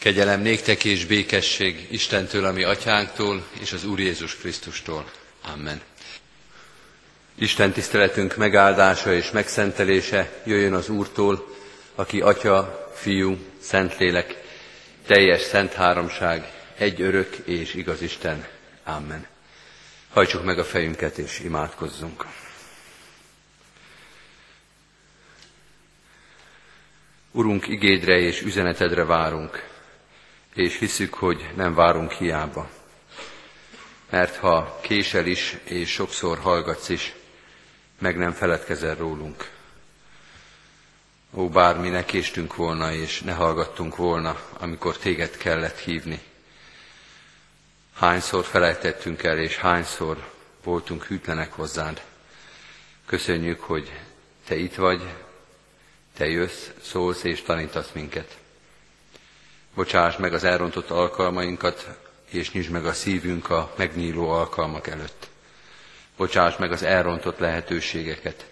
Kegyelem néktek és békesség Istentől, ami atyánktól, és az Úr Jézus Krisztustól. Amen. Isten tiszteletünk megáldása és megszentelése jöjjön az Úrtól, aki Atya, Fiú, Szentlélek, teljes szent háromság, egy örök és igaz Isten. Amen. Hajtsuk meg a fejünket és imádkozzunk. Urunk, igédre és üzenetedre várunk, és hiszük, hogy nem várunk hiába. Mert ha késel is, és sokszor hallgatsz is, meg nem feledkezel rólunk. Ó, bármi ne késtünk volna, és ne hallgattunk volna, amikor téged kellett hívni. Hányszor felejtettünk el, és hányszor voltunk hűtlenek hozzád. Köszönjük, hogy te itt vagy, te jössz, szólsz és tanítasz minket. Bocsáss meg az elrontott alkalmainkat, és nyisd meg a szívünk a megnyíló alkalmak előtt. Bocsáss meg az elrontott lehetőségeket,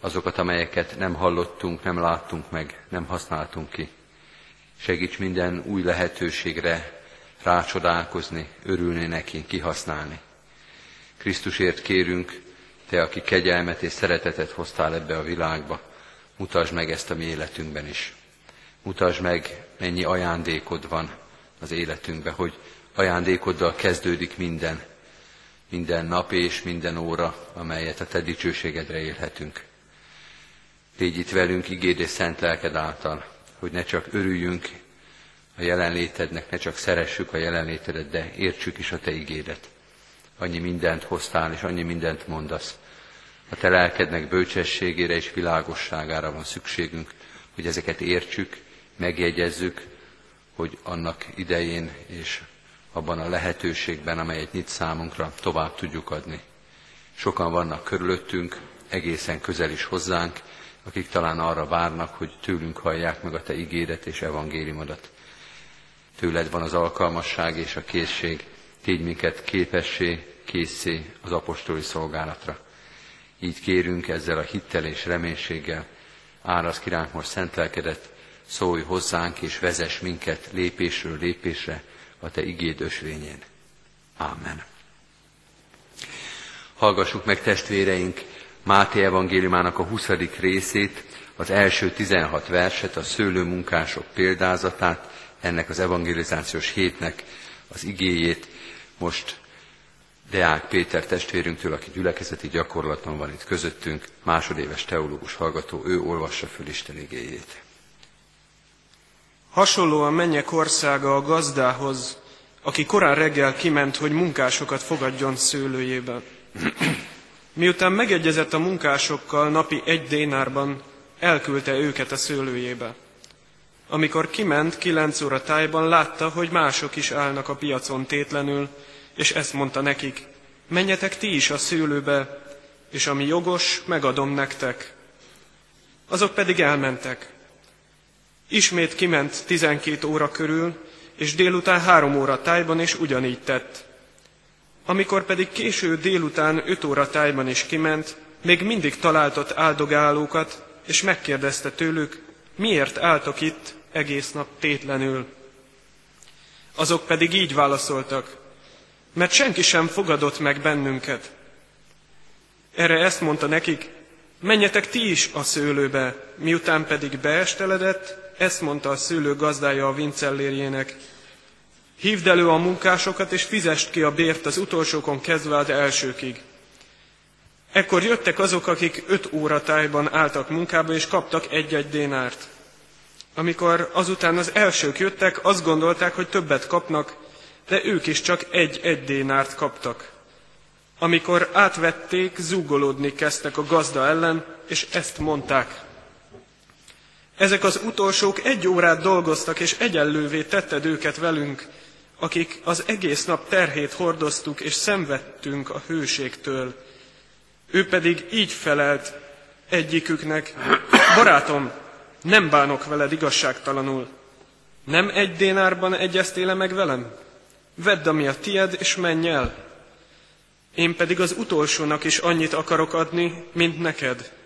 azokat, amelyeket nem hallottunk, nem láttunk meg, nem használtunk ki. Segíts minden új lehetőségre rácsodálkozni, örülni neki, kihasználni. Krisztusért kérünk, Te, aki kegyelmet és szeretetet hoztál ebbe a világba, mutasd meg ezt a mi életünkben is. Mutasd meg, mennyi ajándékod van az életünkben, hogy ajándékoddal kezdődik minden, minden nap és minden óra, amelyet a Te dicsőségedre élhetünk. Légy itt velünk igéd és szent lelked által, hogy ne csak örüljünk a jelenlétednek, ne csak szeressük a jelenlétedet, de értsük is a Te igédet. Annyi mindent hoztál, és annyi mindent mondasz. A Te lelkednek bölcsességére és világosságára van szükségünk, hogy ezeket értsük, megjegyezzük, hogy annak idején és abban a lehetőségben, amelyet nyit számunkra, tovább tudjuk adni. Sokan vannak körülöttünk, egészen közel is hozzánk, akik talán arra várnak, hogy tőlünk hallják meg a Te ígéret és evangéliumodat. Tőled van az alkalmasság és a készség, tégy minket képessé, készé az apostoli szolgálatra. Így kérünk ezzel a hittel és reménységgel, árasz kiránk most szent szólj hozzánk és vezess minket lépésről lépésre a Te igéd ösvényén. Ámen. Hallgassuk meg testvéreink Máté evangéliumának a 20. részét, az első 16 verset, a szőlőmunkások példázatát, ennek az evangelizációs hétnek az igéjét. Most Deák Péter testvérünktől, aki gyülekezeti gyakorlaton van itt közöttünk, másodéves teológus hallgató, ő olvassa föl Isten igéjét. Hasonlóan mennyek országa a gazdához, aki korán reggel kiment, hogy munkásokat fogadjon szőlőjébe. Miután megegyezett a munkásokkal napi egy dénárban, elküldte őket a szőlőjébe. Amikor kiment kilenc óra tájban, látta, hogy mások is állnak a piacon tétlenül, és ezt mondta nekik, menjetek ti is a szőlőbe, és ami jogos, megadom nektek. Azok pedig elmentek. Ismét kiment tizenkét óra körül, és délután három óra tájban, és ugyanígy tett. Amikor pedig késő délután öt óra tájban is kiment, még mindig találtott áldogálókat, és megkérdezte tőlük, miért álltok itt egész nap tétlenül. Azok pedig így válaszoltak, mert senki sem fogadott meg bennünket. Erre ezt mondta nekik, menjetek ti is a szőlőbe, miután pedig beesteledett, ezt mondta a szőlő gazdája a vincellérjének, hívd elő a munkásokat, és fizest ki a bért az utolsókon kezdve az elsőkig. Ekkor jöttek azok, akik öt óra tájban álltak munkába, és kaptak egy-egy dénárt. Amikor azután az elsők jöttek, azt gondolták, hogy többet kapnak, de ők is csak egy-egy dénárt kaptak. Amikor átvették, zúgolódni kezdtek a gazda ellen, és ezt mondták. Ezek az utolsók egy órát dolgoztak, és egyenlővé tetted őket velünk, akik az egész nap terhét hordoztuk, és szenvedtünk a hőségtől. Ő pedig így felelt egyiküknek, barátom, nem bánok veled igazságtalanul. Nem egy dénárban egyeztél meg velem? Vedd, ami a tied, és menj el. Én pedig az utolsónak is annyit akarok adni, mint neked.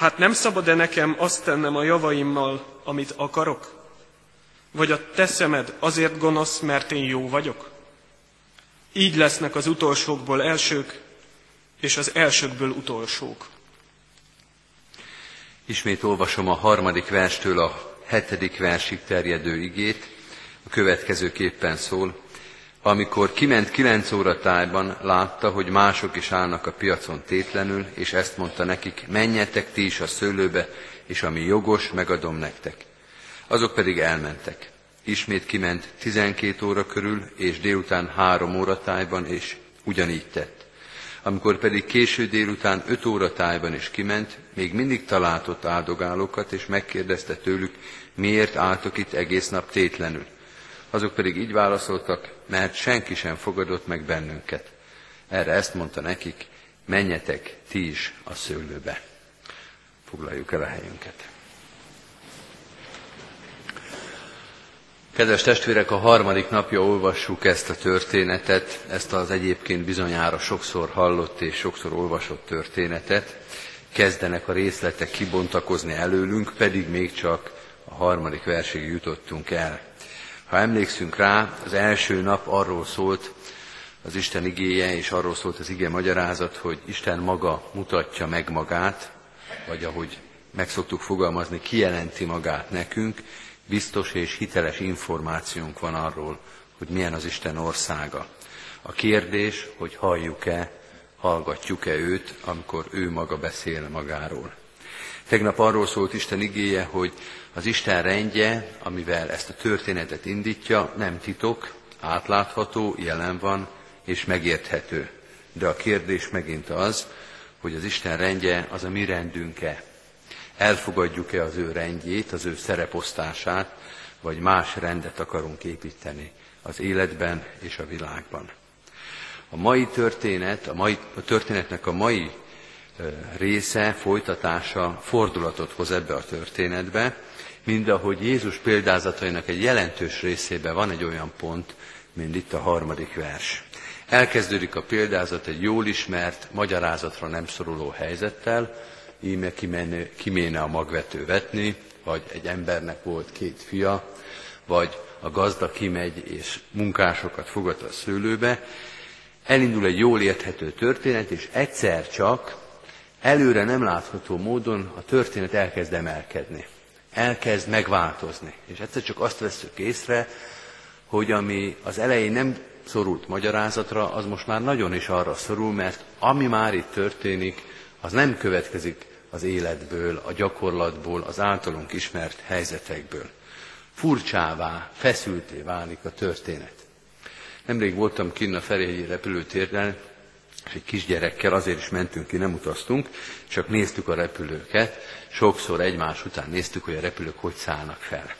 Hát nem szabad-e nekem azt tennem a javaimmal, amit akarok? Vagy a te szemed azért gonosz, mert én jó vagyok? Így lesznek az utolsókból elsők, és az elsőkből utolsók. Ismét olvasom a harmadik verstől a hetedik versig terjedő igét. A következőképpen szól. Amikor kiment kilenc óra tájban, látta, hogy mások is állnak a piacon tétlenül, és ezt mondta nekik, menjetek ti is a szőlőbe, és ami jogos, megadom nektek. Azok pedig elmentek. Ismét kiment tizenkét óra körül, és délután három óra tájban, és ugyanígy tett. Amikor pedig késő délután öt óra tájban is kiment, még mindig találtott áldogálókat, és megkérdezte tőlük, miért álltok itt egész nap tétlenül. Azok pedig így válaszoltak, mert senki sem fogadott meg bennünket. Erre ezt mondta nekik, menjetek ti is a szőlőbe. Foglaljuk el a helyünket. Kedves testvérek, a harmadik napja olvassuk ezt a történetet, ezt az egyébként bizonyára sokszor hallott és sokszor olvasott történetet. Kezdenek a részletek kibontakozni előlünk, pedig még csak a harmadik versig jutottunk el. Ha emlékszünk rá, az első nap arról szólt az Isten igéje, és arról szólt az ige magyarázat, hogy Isten maga mutatja meg magát, vagy ahogy meg szoktuk fogalmazni, kijelenti magát nekünk, biztos és hiteles információnk van arról, hogy milyen az Isten országa. A kérdés, hogy halljuk-e, hallgatjuk-e őt, amikor ő maga beszél magáról. Tegnap arról szólt Isten igéje, hogy az Isten rendje, amivel ezt a történetet indítja, nem titok, átlátható, jelen van és megérthető. De a kérdés megint az, hogy az Isten rendje az a mi rendünk-e. Elfogadjuk-e az ő rendjét, az ő szereposztását, vagy más rendet akarunk építeni az életben és a világban. A mai történet, a, mai, a történetnek a mai része, folytatása fordulatot hoz ebbe a történetbe, mind ahogy Jézus példázatainak egy jelentős részében van egy olyan pont, mint itt a harmadik vers. Elkezdődik a példázat egy jól ismert, magyarázatra nem szoruló helyzettel, íme kiméne a magvető vetni, vagy egy embernek volt két fia, vagy a gazda kimegy és munkásokat fogad a szőlőbe. Elindul egy jól érthető történet, és egyszer csak előre nem látható módon a történet elkezd emelkedni elkezd megváltozni. És egyszer csak azt veszük észre, hogy ami az elején nem szorult magyarázatra, az most már nagyon is arra szorul, mert ami már itt történik, az nem következik az életből, a gyakorlatból, az általunk ismert helyzetekből. Furcsává, feszülté válik a történet. Nemrég voltam kinn a Ferihegyi repülőtérben, és egy kisgyerekkel azért is mentünk ki, nem utaztunk, csak néztük a repülőket, sokszor egymás után néztük, hogy a repülők hogy szállnak fel.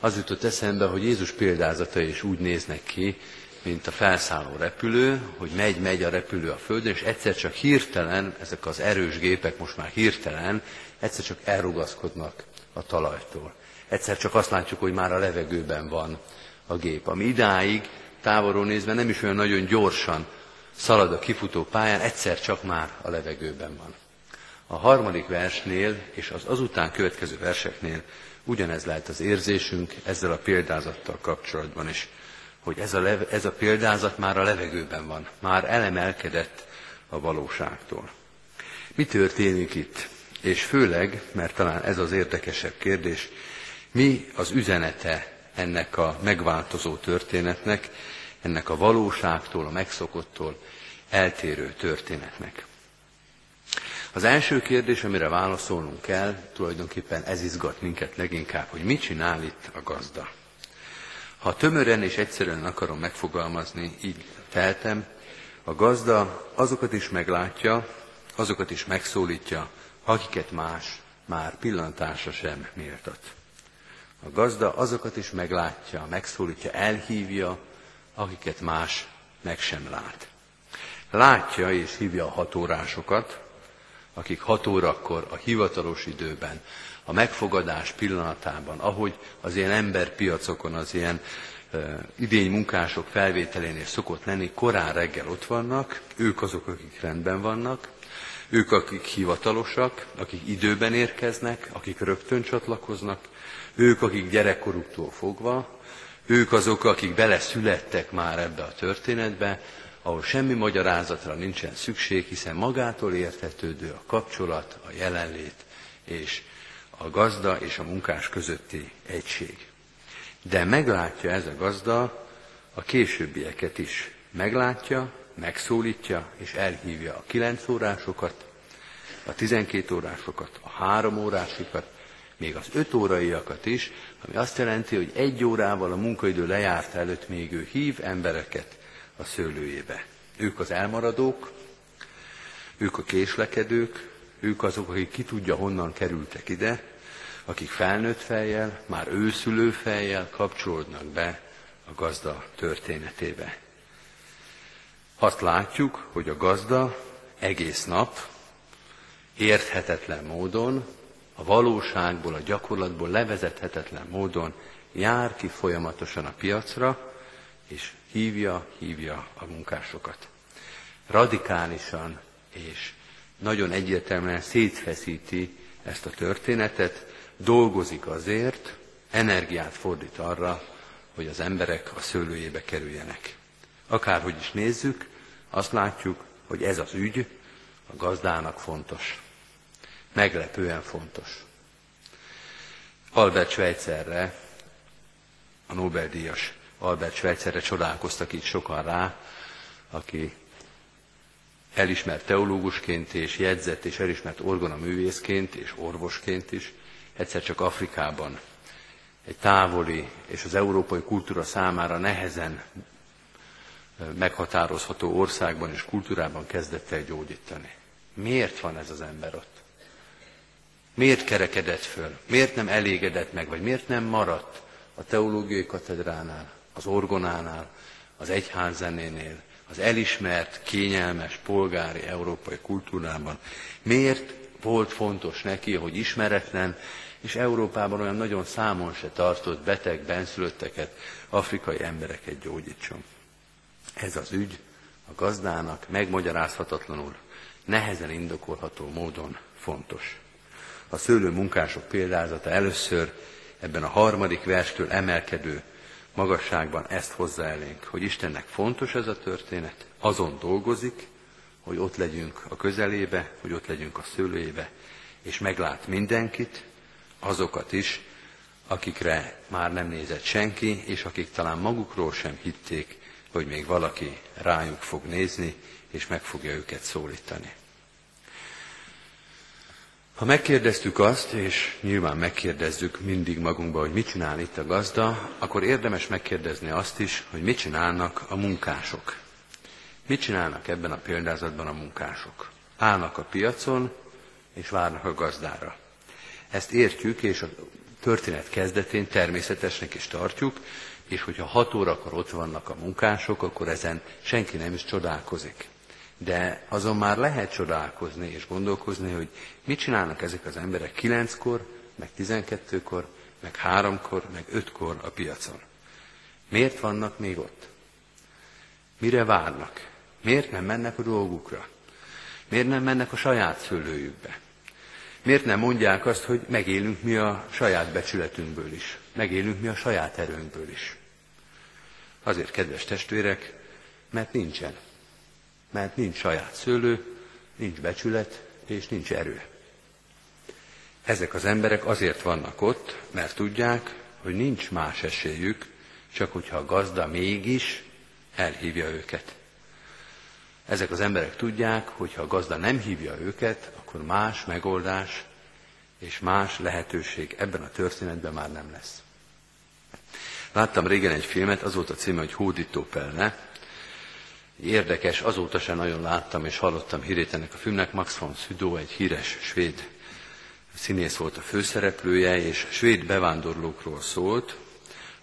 Az jutott eszembe, hogy Jézus példázata is úgy néznek ki, mint a felszálló repülő, hogy megy-megy a repülő a földön, és egyszer csak hirtelen, ezek az erős gépek most már hirtelen, egyszer csak elrugaszkodnak a talajtól. Egyszer csak azt látjuk, hogy már a levegőben van a gép, ami idáig távolról nézve nem is olyan nagyon gyorsan szalad a kifutó pályán, egyszer csak már a levegőben van. A harmadik versnél és az azután következő verseknél ugyanez lehet az érzésünk ezzel a példázattal kapcsolatban is, hogy ez a, leve, ez a példázat már a levegőben van, már elemelkedett a valóságtól. Mi történik itt? És főleg, mert talán ez az érdekesebb kérdés, mi az üzenete ennek a megváltozó történetnek, ennek a valóságtól, a megszokottól eltérő történetnek. Az első kérdés, amire válaszolnunk kell, tulajdonképpen ez izgat minket leginkább, hogy mit csinál itt a gazda. Ha tömören és egyszerűen akarom megfogalmazni, így teltem, a gazda azokat is meglátja, azokat is megszólítja, akiket más már pillantása sem méltat. A gazda azokat is meglátja, megszólítja, elhívja, akiket más meg sem lát. Látja és hívja a hatórásokat, akik hat órakor a hivatalos időben, a megfogadás pillanatában, ahogy az ilyen emberpiacokon, az ilyen e, idény munkások felvételénél szokott lenni, korán reggel ott vannak, ők azok, akik rendben vannak, ők, akik hivatalosak, akik időben érkeznek, akik rögtön csatlakoznak, Ők, akik gyerekkoruktól fogva, ők azok, akik beleszülettek már ebbe a történetbe, ahol semmi magyarázatra nincsen szükség, hiszen magától értetődő a kapcsolat, a jelenlét és a gazda és a munkás közötti egység. De meglátja ez a gazda a későbbieket is. Meglátja, megszólítja és elhívja a kilenc órásokat, a tizenkét órásokat, a három órásikat, még az öt óraiakat is, ami azt jelenti, hogy egy órával a munkaidő lejárt előtt még ő hív embereket a szőlőjébe. Ők az elmaradók, ők a késlekedők, ők azok, akik ki tudja honnan kerültek ide, akik felnőtt fejjel, már őszülő fejjel kapcsolódnak be a gazda történetébe. Azt látjuk, hogy a gazda egész nap érthetetlen módon, a valóságból, a gyakorlatból levezethetetlen módon jár ki folyamatosan a piacra, és hívja, hívja a munkásokat. Radikálisan és nagyon egyértelműen szétfeszíti ezt a történetet, dolgozik azért, energiát fordít arra, hogy az emberek a szőlőjébe kerüljenek. Akárhogy is nézzük, azt látjuk, hogy ez az ügy a gazdának fontos. Meglepően fontos. Albert Schweitzerre, a Nobel-díjas Albert Schweitzerre csodálkoztak itt sokan rá, aki elismert teológusként és jegyzett és elismert orgonaművészként és orvosként is, egyszer csak Afrikában, egy távoli és az európai kultúra számára nehezen meghatározható országban és kultúrában kezdett el gyógyítani. Miért van ez az ember ott? Miért kerekedett föl? Miért nem elégedett meg, vagy miért nem maradt a teológiai katedránál, az orgonánál, az egyházzenénél, az elismert, kényelmes, polgári európai kultúrában? Miért volt fontos neki, hogy ismeretlen, és Európában olyan nagyon számon se tartott beteg, benszülötteket, afrikai embereket gyógyítson? Ez az ügy a gazdának megmagyarázhatatlanul, nehezen indokolható módon fontos. A szőlő munkások példázata először ebben a harmadik verstől emelkedő magasságban ezt hozza elénk, hogy Istennek fontos ez a történet, azon dolgozik, hogy ott legyünk a közelébe, hogy ott legyünk a szőlőjébe, és meglát mindenkit, azokat is, akikre már nem nézett senki, és akik talán magukról sem hitték, hogy még valaki rájuk fog nézni, és meg fogja őket szólítani. Ha megkérdeztük azt, és nyilván megkérdezzük mindig magunkba, hogy mit csinál itt a gazda, akkor érdemes megkérdezni azt is, hogy mit csinálnak a munkások. Mit csinálnak ebben a példázatban a munkások? Állnak a piacon, és várnak a gazdára. Ezt értjük, és a történet kezdetén természetesnek is tartjuk, és hogyha hat órakor ott vannak a munkások, akkor ezen senki nem is csodálkozik. De azon már lehet csodálkozni és gondolkozni, hogy mit csinálnak ezek az emberek kilenckor, meg tizenkettőkor, meg háromkor, meg ötkor a piacon. Miért vannak még ott? Mire várnak? Miért nem mennek a dolgukra? Miért nem mennek a saját szőlőjükbe? Miért nem mondják azt, hogy megélünk mi a saját becsületünkből is? Megélünk mi a saját erőnkből is? Azért, kedves testvérek, mert nincsen. Mert nincs saját szőlő, nincs becsület, és nincs erő. Ezek az emberek azért vannak ott, mert tudják, hogy nincs más esélyük, csak hogyha a gazda mégis elhívja őket. Ezek az emberek tudják, hogy ha a gazda nem hívja őket, akkor más megoldás és más lehetőség ebben a történetben már nem lesz. Láttam régen egy filmet, az volt a címe, hogy Hódító Pelle. Érdekes, azóta sem nagyon láttam és hallottam hírét ennek a filmnek. Max von Sydow, egy híres svéd színész volt a főszereplője, és svéd bevándorlókról szólt,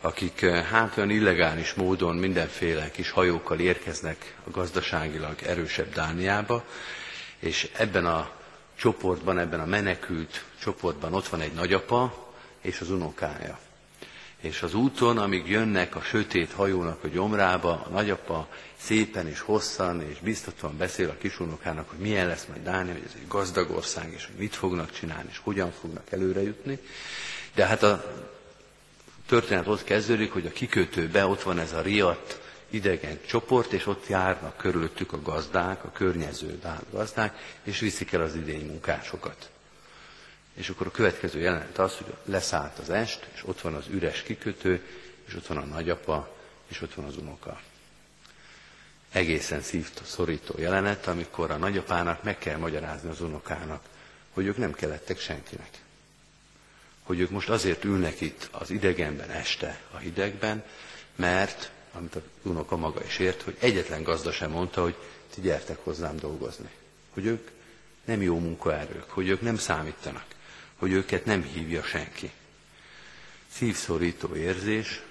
akik eh, hát olyan illegális módon mindenféle kis hajókkal érkeznek a gazdaságilag erősebb Dániába, és ebben a csoportban, ebben a menekült csoportban ott van egy nagyapa és az unokája. És az úton, amíg jönnek a sötét hajónak a gyomrába, a nagyapa szépen és hosszan és biztatóan beszél a kisunokának, hogy milyen lesz majd Dánia, hogy ez egy gazdag ország, és hogy mit fognak csinálni, és hogyan fognak előre jutni. De hát a történet ott kezdődik, hogy a kikötőbe ott van ez a riadt idegen csoport, és ott járnak körülöttük a gazdák, a környező gazdák, és viszik el az idény munkásokat. És akkor a következő jelenet az, hogy leszállt az est, és ott van az üres kikötő, és ott van a nagyapa, és ott van az unoka. Egészen szívt szorító jelenet, amikor a nagyapának meg kell magyarázni az unokának, hogy ők nem kellettek senkinek. Hogy ők most azért ülnek itt az idegenben este, a hidegben, mert, amit a unoka maga is ért, hogy egyetlen gazda sem mondta, hogy ti gyertek hozzám dolgozni. Hogy ők nem jó munkaerők, hogy ők nem számítanak, hogy őket nem hívja senki. Szívszorító érzés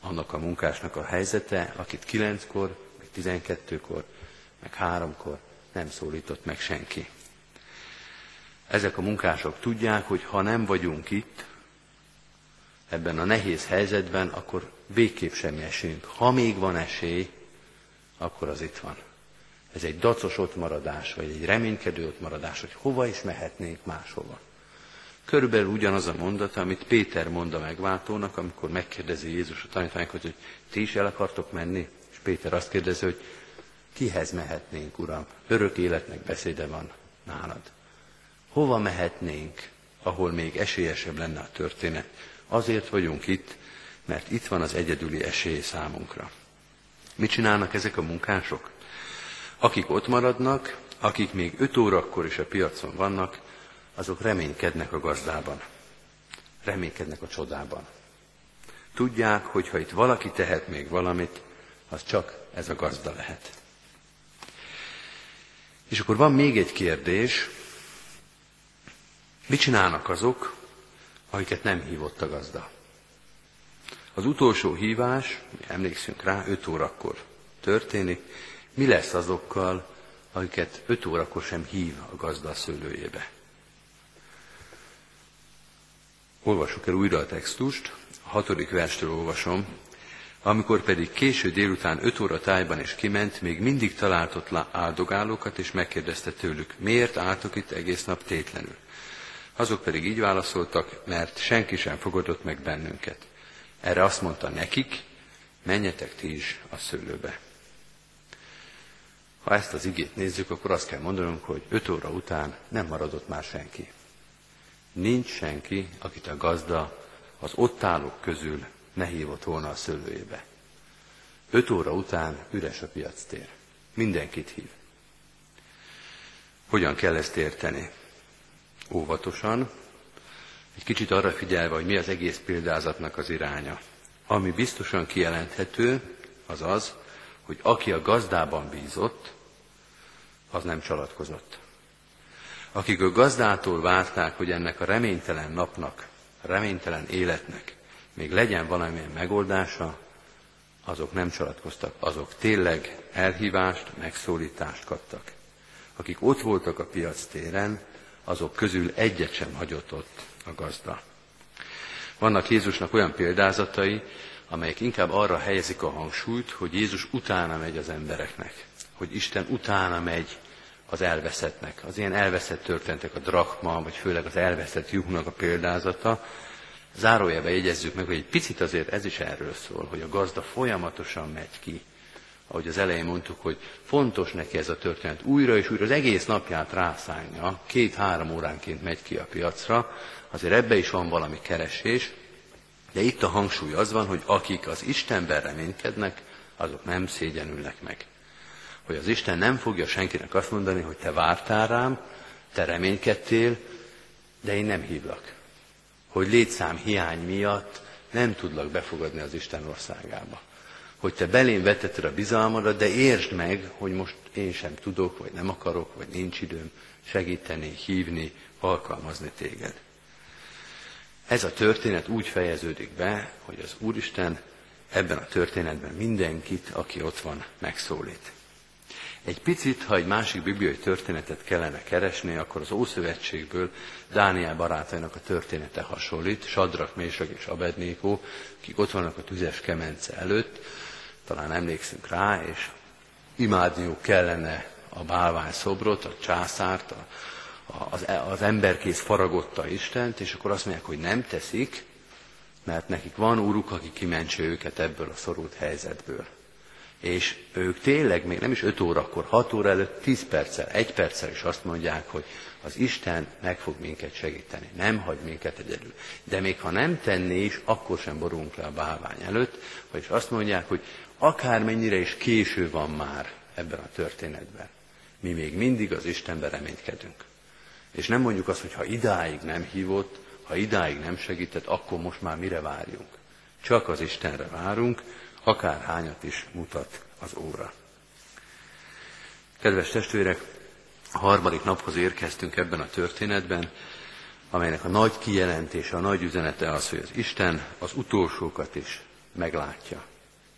annak a munkásnak a helyzete, akit kilenckor, meg tizenkettőkor, meg háromkor nem szólított meg senki. Ezek a munkások tudják, hogy ha nem vagyunk itt, ebben a nehéz helyzetben, akkor végképp semmi esélyünk. Ha még van esély, akkor az itt van. Ez egy dacos ottmaradás, vagy egy reménykedő ottmaradás, hogy hova is mehetnénk máshova. Körülbelül ugyanaz a mondat, amit Péter mond a megváltónak, amikor megkérdezi Jézus a tanítványokat, hogy ti is el akartok menni, és Péter azt kérdezi, hogy kihez mehetnénk, Uram? Örök életnek beszéde van nálad. Hova mehetnénk, ahol még esélyesebb lenne a történet? Azért vagyunk itt, mert itt van az egyedüli esély számunkra. Mit csinálnak ezek a munkások? Akik ott maradnak, akik még öt órakor is a piacon vannak, azok reménykednek a gazdában. Reménykednek a csodában. Tudják, hogy ha itt valaki tehet még valamit, az csak ez a gazda lehet. És akkor van még egy kérdés, mit csinálnak azok, akiket nem hívott a gazda? Az utolsó hívás, emlékszünk rá, 5 órakor történik, mi lesz azokkal, akiket 5 órakor sem hív a gazda a szőlőjébe? Olvassuk el újra a textust, a hatodik verstől olvasom. Amikor pedig késő délután öt óra tájban is kiment, még mindig talált ott áldogálókat, és megkérdezte tőlük, miért álltok itt egész nap tétlenül? Azok pedig így válaszoltak, mert senki sem fogadott meg bennünket. Erre azt mondta nekik, menjetek ti is a szőlőbe. Ha ezt az igét nézzük, akkor azt kell mondanunk, hogy öt óra után nem maradott már senki. Nincs senki, akit a gazda az ott állók közül ne hívott volna a szőlőjébe. Öt óra után üres a piac tér. Mindenkit hív. Hogyan kell ezt érteni? Óvatosan, egy kicsit arra figyelve, hogy mi az egész példázatnak az iránya. Ami biztosan kijelenthető, az az, hogy aki a gazdában bízott, az nem csalatkozott akik a gazdától várták, hogy ennek a reménytelen napnak, a reménytelen életnek még legyen valamilyen megoldása, azok nem csalatkoztak, azok tényleg elhívást, megszólítást kaptak. Akik ott voltak a piac téren, azok közül egyet sem hagyott ott a gazda. Vannak Jézusnak olyan példázatai, amelyek inkább arra helyezik a hangsúlyt, hogy Jézus utána megy az embereknek, hogy Isten utána megy az elveszettnek. Az ilyen elveszett történtek a drachma, vagy főleg az elveszett juhnak a példázata. Zárójelbe jegyezzük meg, hogy egy picit azért ez is erről szól, hogy a gazda folyamatosan megy ki. Ahogy az elején mondtuk, hogy fontos neki ez a történet. Újra és újra az egész napját rászánja, két-három óránként megy ki a piacra, azért ebbe is van valami keresés, de itt a hangsúly az van, hogy akik az Istenben reménykednek, azok nem szégyenülnek meg hogy az Isten nem fogja senkinek azt mondani, hogy te vártál rám, te reménykedtél, de én nem hívlak. Hogy létszám hiány miatt nem tudlak befogadni az Isten országába. Hogy te belém vetetted a bizalmadat, de értsd meg, hogy most én sem tudok, vagy nem akarok, vagy nincs időm segíteni, hívni, alkalmazni téged. Ez a történet úgy fejeződik be, hogy az Úristen ebben a történetben mindenkit, aki ott van, megszólít. Egy picit, ha egy másik bibliai történetet kellene keresni, akkor az Ószövetségből Dániel barátainak a története hasonlít, Sadrak, Mésak és Abednékó, akik ott vannak a tüzes kemence előtt, talán emlékszünk rá, és imádniuk kellene a bálvány szobrot, a császárt, a, az, az emberkész faragotta Istent, és akkor azt mondják, hogy nem teszik, mert nekik van úruk, aki kimentse őket ebből a szorult helyzetből. És ők tényleg még nem is 5 órakor, 6 óra előtt 10 perccel, 1 perccel is azt mondják, hogy az Isten meg fog minket segíteni, nem hagy minket egyedül. De még ha nem tenné is, akkor sem borulunk le a bálvány előtt, vagyis azt mondják, hogy akármennyire is késő van már ebben a történetben, mi még mindig az Istenben reménykedünk. És nem mondjuk azt, hogy ha idáig nem hívott, ha idáig nem segített, akkor most már mire várjunk. Csak az Istenre várunk, akár hányat is mutat az óra. Kedves testvérek, a harmadik naphoz érkeztünk ebben a történetben, amelynek a nagy kijelentése, a nagy üzenete az, hogy az Isten az utolsókat is meglátja.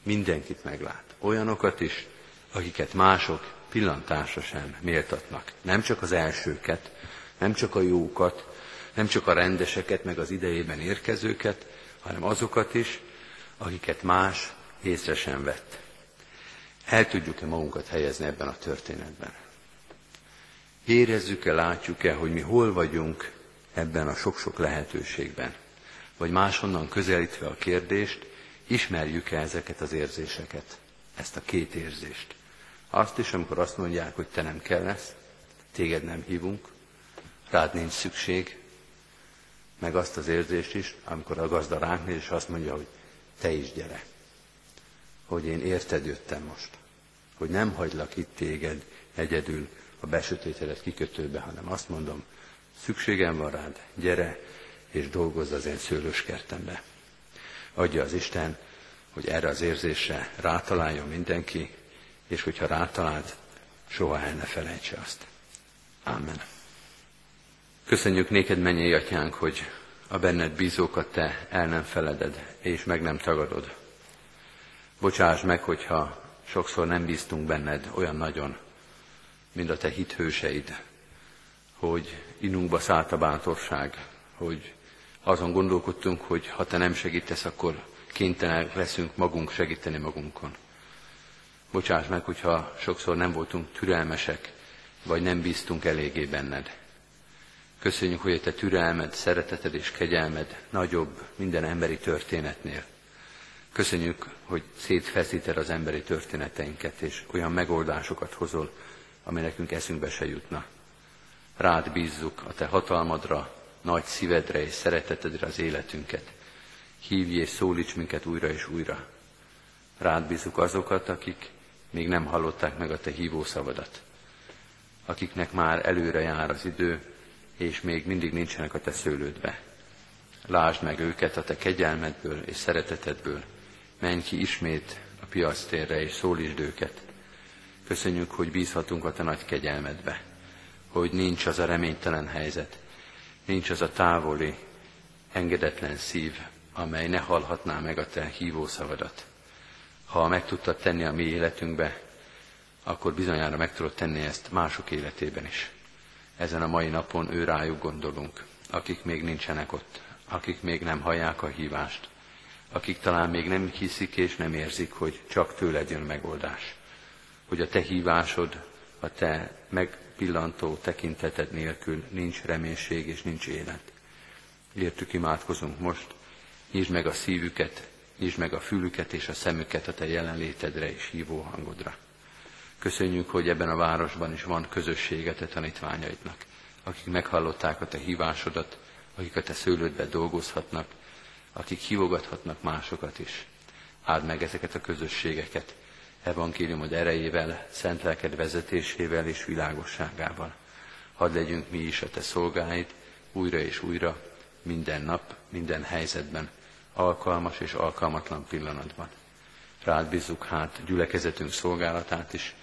Mindenkit meglát. Olyanokat is, akiket mások pillantásra sem méltatnak. Nem csak az elsőket, nem csak a jókat, nem csak a rendeseket, meg az idejében érkezőket, hanem azokat is, akiket más észre sem vett. El tudjuk-e magunkat helyezni ebben a történetben? Érezzük-e, látjuk-e, hogy mi hol vagyunk ebben a sok-sok lehetőségben? Vagy máshonnan közelítve a kérdést, ismerjük-e ezeket az érzéseket, ezt a két érzést? Azt is, amikor azt mondják, hogy te nem kell lesz, téged nem hívunk, rád nincs szükség, meg azt az érzést is, amikor a gazda ránk néz, és azt mondja, hogy te is gyere. Hogy én érted jöttem most. Hogy nem hagylak itt téged egyedül a besötétedet kikötőbe, hanem azt mondom, szükségem van rád, gyere, és dolgozz az én szőlőskertembe. Adja az Isten, hogy erre az érzésre rátaláljon mindenki, és hogyha rátalált, soha el ne felejtse azt. Amen. Köszönjük néked, mennyei atyánk, hogy a benned bízókat te el nem feleded, és meg nem tagadod. Bocsáss meg, hogyha sokszor nem bíztunk benned olyan nagyon, mint a te hithőseid, hogy inunkba szállt a bátorság, hogy azon gondolkodtunk, hogy ha te nem segítesz, akkor kénytelenek leszünk magunk segíteni magunkon. Bocsáss meg, hogyha sokszor nem voltunk türelmesek, vagy nem bíztunk eléggé benned. Köszönjük, hogy a te türelmed, szereteted és kegyelmed nagyobb minden emberi történetnél. Köszönjük, hogy szétfeszíted az emberi történeteinket, és olyan megoldásokat hozol, ami nekünk eszünkbe se jutna. Rád bízzuk a te hatalmadra, nagy szívedre és szeretetedre az életünket. Hívj és szólíts minket újra és újra. Rád bízzuk azokat, akik még nem hallották meg a te hívó szavadat, akiknek már előre jár az idő, és még mindig nincsenek a te szőlődbe. Lásd meg őket a te kegyelmedből és szeretetedből. Menj ki ismét a piasztérre, és szólítsd őket. Köszönjük, hogy bízhatunk a te nagy kegyelmedbe, hogy nincs az a reménytelen helyzet, nincs az a távoli, engedetlen szív, amely ne hallhatná meg a te hívó szavadat. Ha meg tudtad tenni a mi életünkbe, akkor bizonyára meg tudod tenni ezt mások életében is ezen a mai napon ő rájuk gondolunk, akik még nincsenek ott, akik még nem hallják a hívást, akik talán még nem hiszik és nem érzik, hogy csak tőled jön megoldás, hogy a te hívásod, a te megpillantó tekinteted nélkül nincs reménység és nincs élet. Értük imádkozunk most, nyisd meg a szívüket, nyisd meg a fülüket és a szemüket a te jelenlétedre és hívó hangodra. Köszönjük, hogy ebben a városban is van közössége te tanítványaidnak, akik meghallották a te hívásodat, akik a te szőlődbe dolgozhatnak, akik hívogathatnak másokat is. Áld meg ezeket a közösségeket, evangéliumod erejével, szent lelked vezetésével és világosságával. Hadd legyünk mi is a te szolgáid, újra és újra, minden nap, minden helyzetben, alkalmas és alkalmatlan pillanatban. Rád bízzuk hát gyülekezetünk szolgálatát is,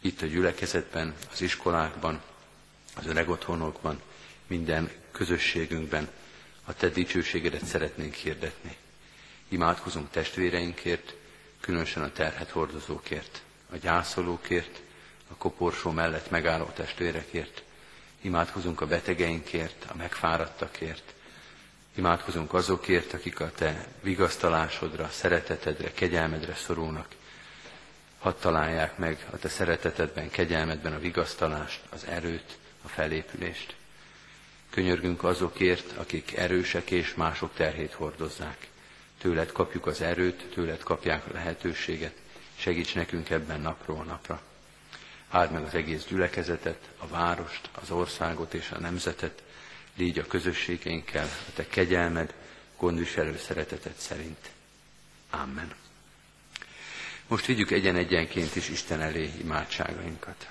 itt a gyülekezetben, az iskolákban, az öregotthonokban, minden közösségünkben a Te dicsőségedet szeretnénk hirdetni. Imádkozunk testvéreinkért, különösen a terhet hordozókért, a gyászolókért, a koporsó mellett megálló testvérekért, imádkozunk a betegeinkért, a megfáradtakért, imádkozunk azokért, akik a Te vigasztalásodra, szeretetedre, kegyelmedre szorulnak, hadd találják meg a te szeretetedben, kegyelmedben a vigasztalást, az erőt, a felépülést. Könyörgünk azokért, akik erősek és mások terhét hordozzák. Tőled kapjuk az erőt, tőled kapják a lehetőséget, segíts nekünk ebben napról napra. Áld meg az egész gyülekezetet, a várost, az országot és a nemzetet, légy a közösségeinkkel, a te kegyelmed, gondviselő szeretetet szerint. Amen. Most vigyük egyen-egyenként is Isten elé imádságainkat.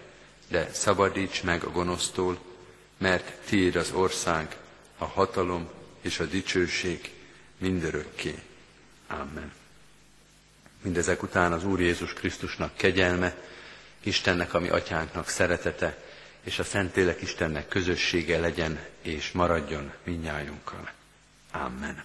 de szabadíts meg a gonosztól, mert tiéd az ország, a hatalom és a dicsőség mindörökké. Amen. Mindezek után az Úr Jézus Krisztusnak kegyelme, Istennek, ami atyánknak szeretete, és a Szentlélek Istennek közössége legyen és maradjon minnyájunkkal. Amen.